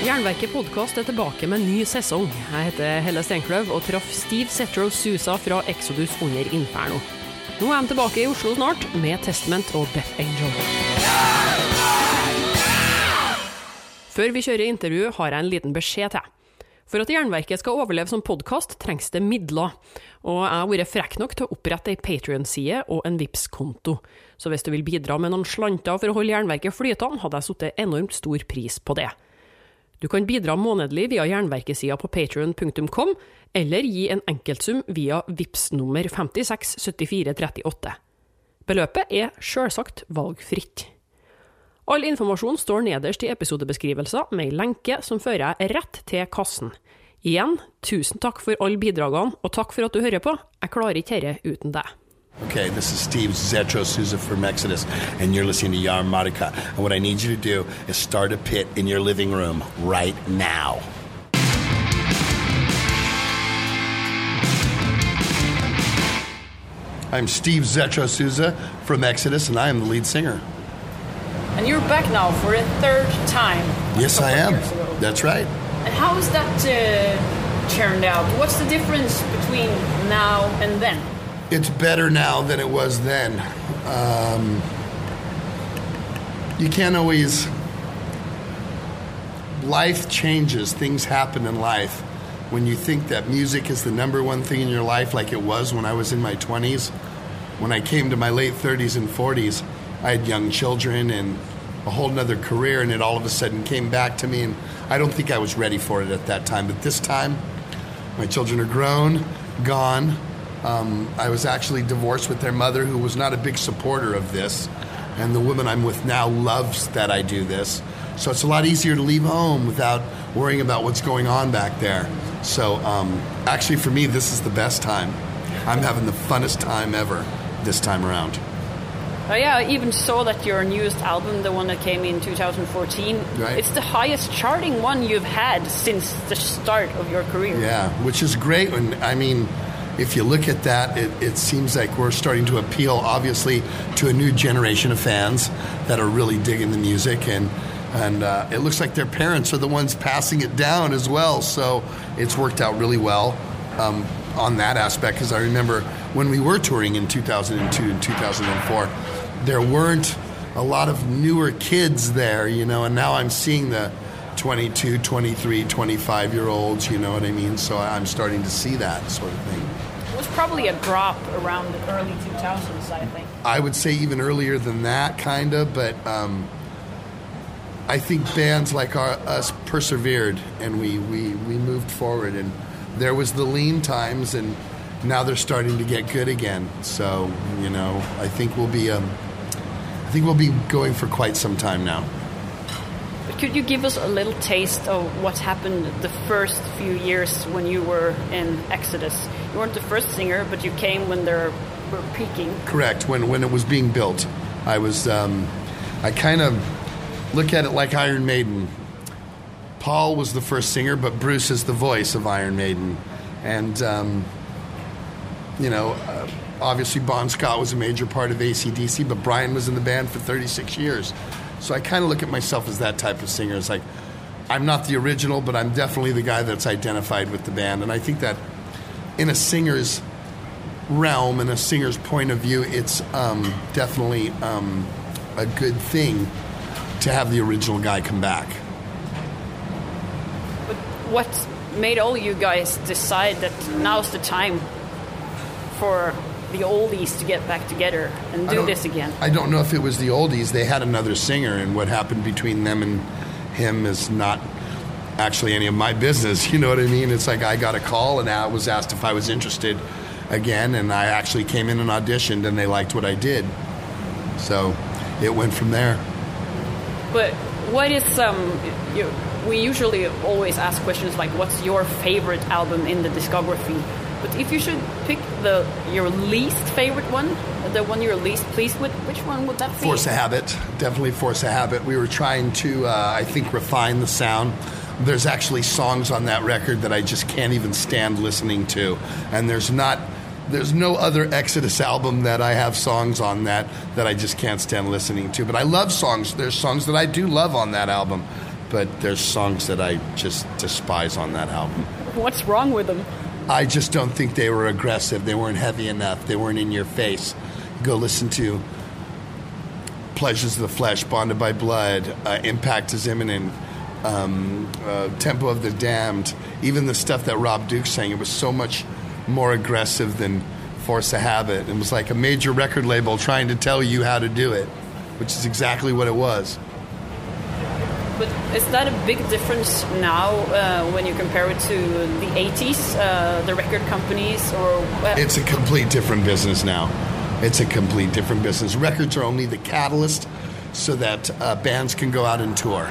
Jernverket podkast er tilbake med en ny sesong. Jeg heter Helle Steinkløv og traff Steve Setro Susa fra Exodus under Inferno. Nå er de tilbake i Oslo snart med Testament og Death Angel. Før vi kjører intervju, har jeg en liten beskjed til. For at Jernverket skal overleve som podkast, trengs det midler. Og jeg har vært frekk nok til å opprette ei Patrion-side og en vips konto Så hvis du vil bidra med noen slanter for å holde Jernverket flytende, hadde jeg satt enormt stor pris på det. Du kan bidra månedlig via Jernverkesida på patrion.com, eller gi en enkeltsum via VIPS nummer 567438. Beløpet er sjølsagt valgfritt. All informasjon står nederst i episodebeskrivelser med ei lenke som fører deg rett til kassen. Igjen, tusen takk for alle bidragene, og takk for at du hører på. Jeg klarer ikke dette uten deg. Okay, this is Steve Zetro Souza from Exodus, and you're listening to Yarmardika. And what I need you to do is start a pit in your living room right now. I'm Steve Zetro Souza from Exodus, and I am the lead singer. And you're back now for a third time. Yes, I am. That's right. And how is that uh, turned out? What's the difference between now and then? It's better now than it was then. Um, you can't always. Life changes, things happen in life. When you think that music is the number one thing in your life, like it was when I was in my 20s, when I came to my late 30s and 40s, I had young children and a whole nother career, and it all of a sudden came back to me, and I don't think I was ready for it at that time. But this time, my children are grown, gone. Um, I was actually divorced with their mother, who was not a big supporter of this. And the woman I'm with now loves that I do this. So it's a lot easier to leave home without worrying about what's going on back there. So um, actually, for me, this is the best time. I'm having the funnest time ever this time around. Oh, yeah, I even saw that your newest album, the one that came in 2014, Right. it's the highest charting one you've had since the start of your career. Yeah, which is great. And I mean, if you look at that, it, it seems like we're starting to appeal, obviously, to a new generation of fans that are really digging the music, and and uh, it looks like their parents are the ones passing it down as well. So it's worked out really well um, on that aspect. Because I remember when we were touring in 2002 and 2004, there weren't a lot of newer kids there, you know, and now I'm seeing the 22, 23, 25 year olds, you know what I mean? So I'm starting to see that sort of thing. It was probably a drop around the early 2000s, I think. I would say even earlier than that, kind of, but um, I think bands like our, us persevered and we, we, we moved forward. And there was the lean times, and now they're starting to get good again. So, you know, I think we'll be. Um, I think we'll be going for quite some time now. Could you give us a little taste of what happened the first few years when you were in Exodus? You weren't the first singer, but you came when they were peaking. Correct. When when it was being built, I was. Um, I kind of look at it like Iron Maiden. Paul was the first singer, but Bruce is the voice of Iron Maiden, and um, you know, uh, obviously Bon Scott was a major part of ACDC, but Brian was in the band for 36 years. So I kind of look at myself as that type of singer. It's like I'm not the original, but I'm definitely the guy that's identified with the band, and I think that in a singer's realm and a singer's point of view, it's um, definitely um, a good thing to have the original guy come back. But what made all you guys decide that now's the time for the oldies to get back together and do this again? I don't know if it was the oldies. They had another singer, and what happened between them and him is not actually any of my business. You know what I mean? It's like I got a call, and I was asked if I was interested again, and I actually came in and auditioned, and they liked what I did. So it went from there. But what is um? You, we usually always ask questions like, "What's your favorite album in the discography?" But if you should pick the your least favorite one, the one you're least pleased with, which one would that be? Force of Habit, definitely Force of Habit. We were trying to, uh, I think, refine the sound. There's actually songs on that record that I just can't even stand listening to, and there's not, there's no other Exodus album that I have songs on that that I just can't stand listening to. But I love songs. There's songs that I do love on that album, but there's songs that I just despise on that album. What's wrong with them? I just don't think they were aggressive. They weren't heavy enough. They weren't in your face. Go listen to Pleasures of the Flesh, Bonded by Blood, uh, Impact is Imminent, um, uh, Tempo of the Damned, even the stuff that Rob Dukes sang. It was so much more aggressive than Force of Habit. It was like a major record label trying to tell you how to do it, which is exactly what it was. But is that a big difference now uh, when you compare it to the 80s, uh, the record companies, or It's a complete different business now. It's a complete different business. Records are only the catalyst so that uh, bands can go out and tour.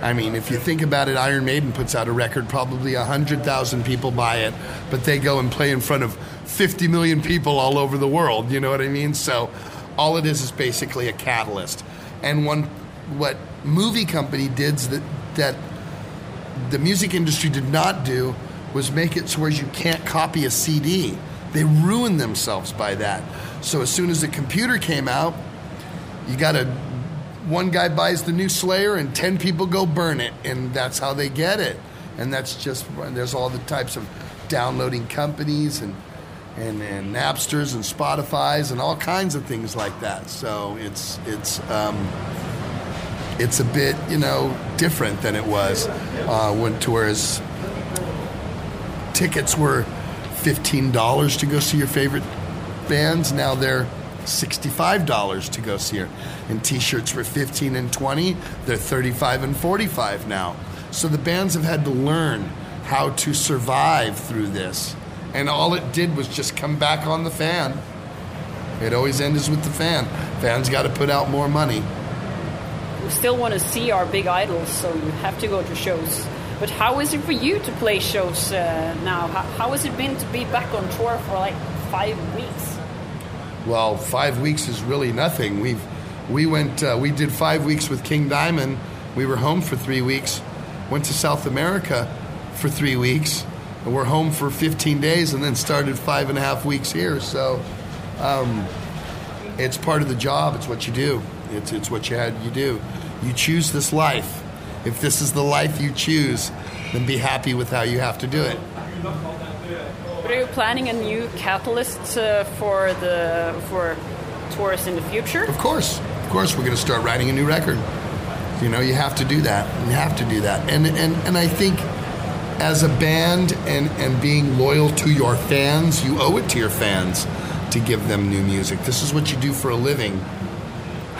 I mean, if you think about it, Iron Maiden puts out a record, probably 100,000 people buy it, but they go and play in front of 50 million people all over the world. You know what I mean? So all it is is basically a catalyst. And one, what movie company did that, that the music industry did not do was make it so where you can't copy a CD. They ruined themselves by that. So as soon as the computer came out, you got to one guy buys the new Slayer and 10 people go burn it and that's how they get it. And that's just there's all the types of downloading companies and and, and Napsters and Spotify's and all kinds of things like that. So it's it's um, it's a bit you know different than it was uh, when tours tickets were fifteen dollars to go see your favorite bands. Now they're sixty-five dollars to go see her, and T-shirts were fifteen and twenty. They're thirty-five and forty-five now. So the bands have had to learn how to survive through this, and all it did was just come back on the fan. It always ends with the fan. Fans got to put out more money. We still want to see our big idols, so you have to go to shows. But how is it for you to play shows uh, now? How, how has it been to be back on tour for like five weeks? Well, five weeks is really nothing. We've we went uh, we did five weeks with King Diamond. We were home for three weeks. Went to South America for three weeks. And we're home for 15 days, and then started five and a half weeks here. So, um, it's part of the job. It's what you do. It's it's what you had you do. You choose this life. If this is the life you choose, then be happy with how you have to do it. But are you planning a new catalyst uh, for the for tours in the future? Of course, of course, we're going to start writing a new record. You know, you have to do that. You have to do that. And and and I think as a band and and being loyal to your fans, you owe it to your fans to give them new music. This is what you do for a living.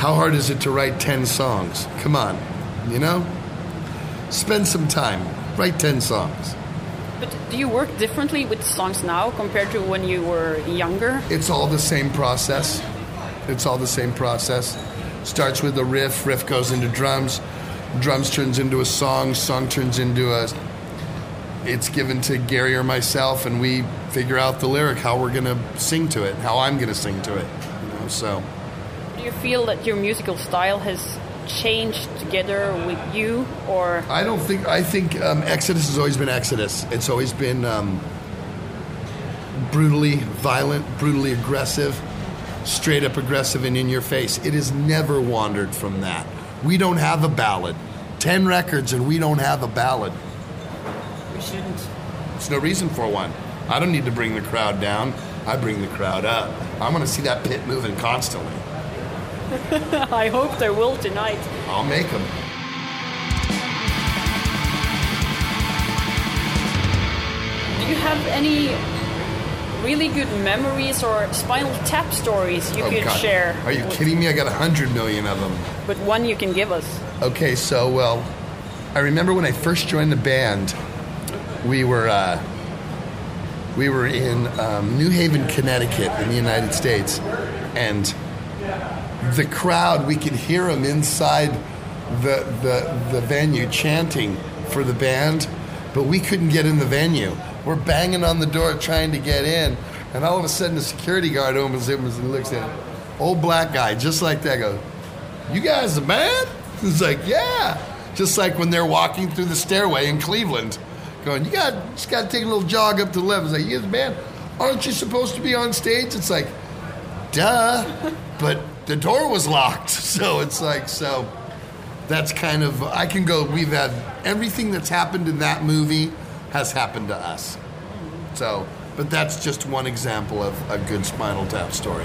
How hard is it to write 10 songs? Come on. You know? Spend some time. Write 10 songs. But do you work differently with songs now compared to when you were younger? It's all the same process. It's all the same process. Starts with a riff, riff goes into drums, drums turns into a song, song turns into a. It's given to Gary or myself, and we figure out the lyric, how we're gonna sing to it, how I'm gonna sing to it. You know, so Do you feel that your musical style has changed together with you, or I don't think I think um, Exodus has always been Exodus. It's always been um, brutally violent, brutally aggressive, straight up aggressive and in your face. It has never wandered from that. We don't have a ballad. Ten records and we don't have a ballad. we shouldn't? There's no reason for one. I don't need to bring the crowd down. I bring the crowd up. I want to see that pit moving constantly. I hope there will tonight. I'll make them. Do you have any really good memories or Spinal Tap stories you Oh, could God. share? Are you kidding me? I got a hundred million of them. But one you can give us. Okay, so well, I remember when I first joined the band, we were uh, we were in um, New Haven, Connecticut, in the United States, and the crowd we could hear them inside the the the venue chanting for the band, but we couldn't get in the venue. We're banging on the door trying to get in, and all of a sudden the security guard opens it and looks at it. Old black guy, just like that, goes, you guys the band? He's like, yeah. Just like when they're walking through the stairway in Cleveland, going, you got just got to take a little jog up to the left. It's like, you guys the band? Aren't you supposed to be on stage? It's like, duh. But the door was locked, so it's like, so that's kind of I can go. We've had everything that's happened in that movie has happened to us. So, but that's just one example of a good Spinal Tap story.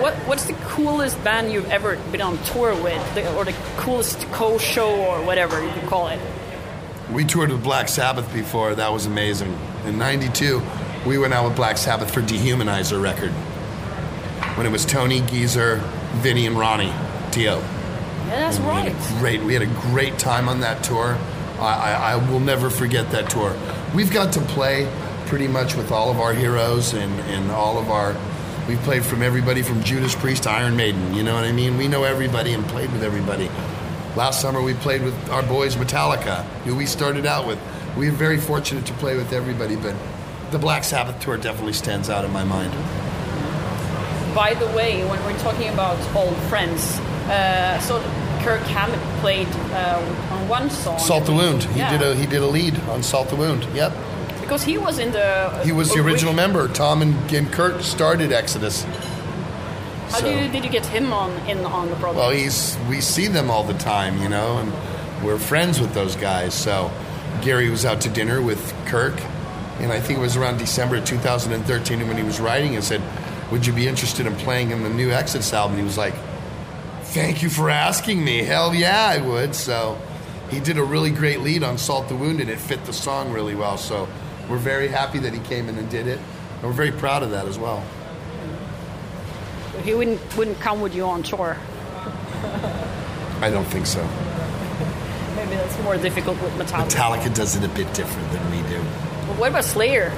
What What's the coolest band you've ever been on tour with, the, or the coolest co-show, or whatever you can call it? We toured with Black Sabbath before. That was amazing. In '92, we went out with Black Sabbath for Dehumanizer record when it was Tony, Geezer, Vinny, and Ronnie Dio. Yeah, that's We right. great. We had a great time on that tour. I, I, I will never forget that tour. We've got to play pretty much with all of our heroes and, and all of our. We've played from everybody from Judas Priest to Iron Maiden. You know what I mean? We know everybody and played with everybody. Last summer we played with our boys Metallica, who we started out with. We were very fortunate to play with everybody, but the Black Sabbath tour definitely stands out in my mind. By the way, when we're talking about old friends, uh, so Kirk Hammett played uh, on one song. Salt the Wound. He Yeah. did a he did a lead on Salt the Wound. Yep. because he was in the. He was the original member. Tom and, and Kirk started Exodus. How So- did, you, did you get him on in on the project? Well, he's we see them all the time, you know, and we're friends with those guys. So Gary was out to dinner with Kirk, and I think it was around December of 2013, and when he was writing, and said, "Would you be interested in playing in the new Exodus album?" He was like, "Thank you for asking me. Hell yeah, I would." So he did a really great lead on "Salt the Wound," and it fit the song really well. So we're very happy that he came in and did it, and we're very proud of that as well. he wouldn't wouldn't come with you on tour. I don't think so. Maybe that's more difficult with Metallica. Metallica does it a bit different than we do. But what about Slayer?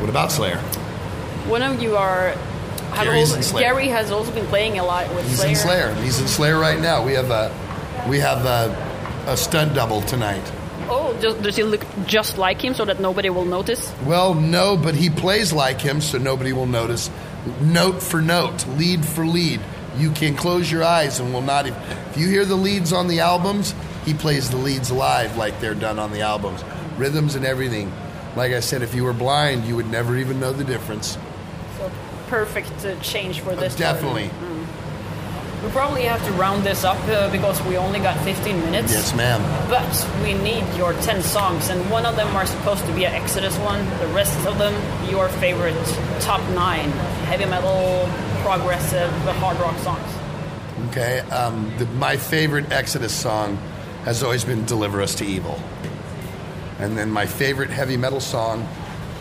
What about Slayer? One of you are. also-. Gary has also been playing a lot with He's Slayer. in Slayer. He's in Slayer right now. We have a we have a, a stunt double tonight. Oh, does, does he look just like him so that nobody will notice? Well, no, but he plays like him, so nobody will notice. Note for note, lead for lead. You can close your eyes and will not. Even, if you hear the leads on the albums, he plays the leads live like they're done on the albums, rhythms and everything. Like I said, if you were blind, you would never even know the difference. Perfect uh, change for this. tour. Definitely. We probably have to round this up uh, because we only got 15 minutes. Yes, ma'am. But we need your 10 songs, and one of them are supposed to be an Exodus one. The rest of them, your favorite top nine heavy metal, progressive, hard rock songs. Okay. Um, the, my favorite Exodus song has always been Deliver Us to Evil. And then my favorite heavy metal song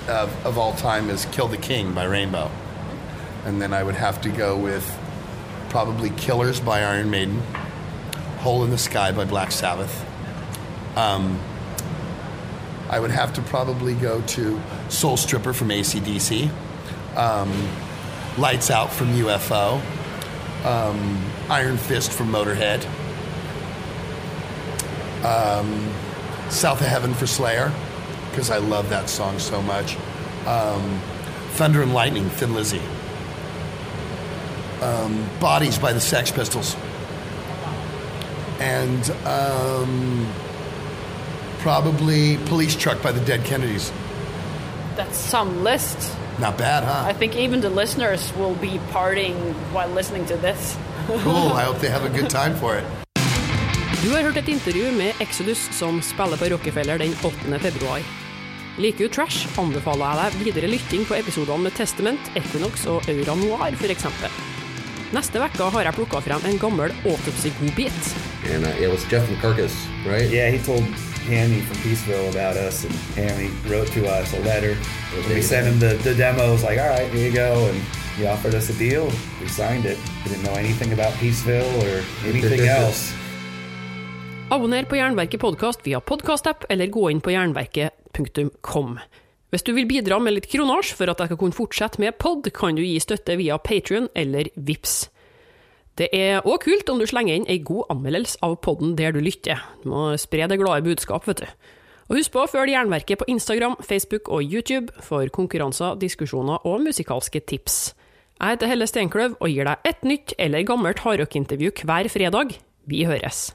of, of all time is Kill the King by Rainbow. And then I would have to go with probably Killers by Iron Maiden, Hole in the Sky by Black Sabbath. Um, I would have to probably go to Soul Stripper from ACDC, um, Lights Out from UFO, um, Iron Fist from Motorhead, um, South of Heaven for Slayer, because I love that song so much. Um, Thunder and Lightning, Thin Lizzy. Um, Bodies by the Sex Pistols. And um, probably Police Truck by the Dead Kennedys. That's some list. Not bad, huh? I think even the listeners will be partying while listening to this. Cool. I hope they have a good time for it. Du har hørt et intervju med Exodus som spiller på Rockefeller den 8. februar. Liker du trash, anbefaler jeg deg videre lytting på episodene med Testament, Equinox og Aura Noir f.eks. Neste uke har jeg plukka frem en gammel autopsy-godbit. And uh, it was Jeff from Carcass, right? Yeah, he told Hammy from Peaceville about us, and Hammy wrote to us a letter. Okay. We sent him the, the demos, like, all right, here you go. And he offered us a deal. We signed it. We didn't know anything about Peaceville or anything else. Abonner på Jernverket podkast via podkastapp, eller gå inn på jernverket.com. Hvis du vil bidra med litt kronasj for at jeg skal kunne fortsette med pod, kan du gi støtte via Patrion eller Vips. Det er òg kult om du slenger inn ei god anmeldelse av podden der du lytter. Du må spre det glade budskap, vet du. Og husk på å følge Jernverket på Instagram, Facebook og YouTube for konkurranser, diskusjoner og musikalske tips. Jeg heter Helle Steinkløv og gir deg et nytt eller gammelt hardrockintervju hver fredag. Vi høres!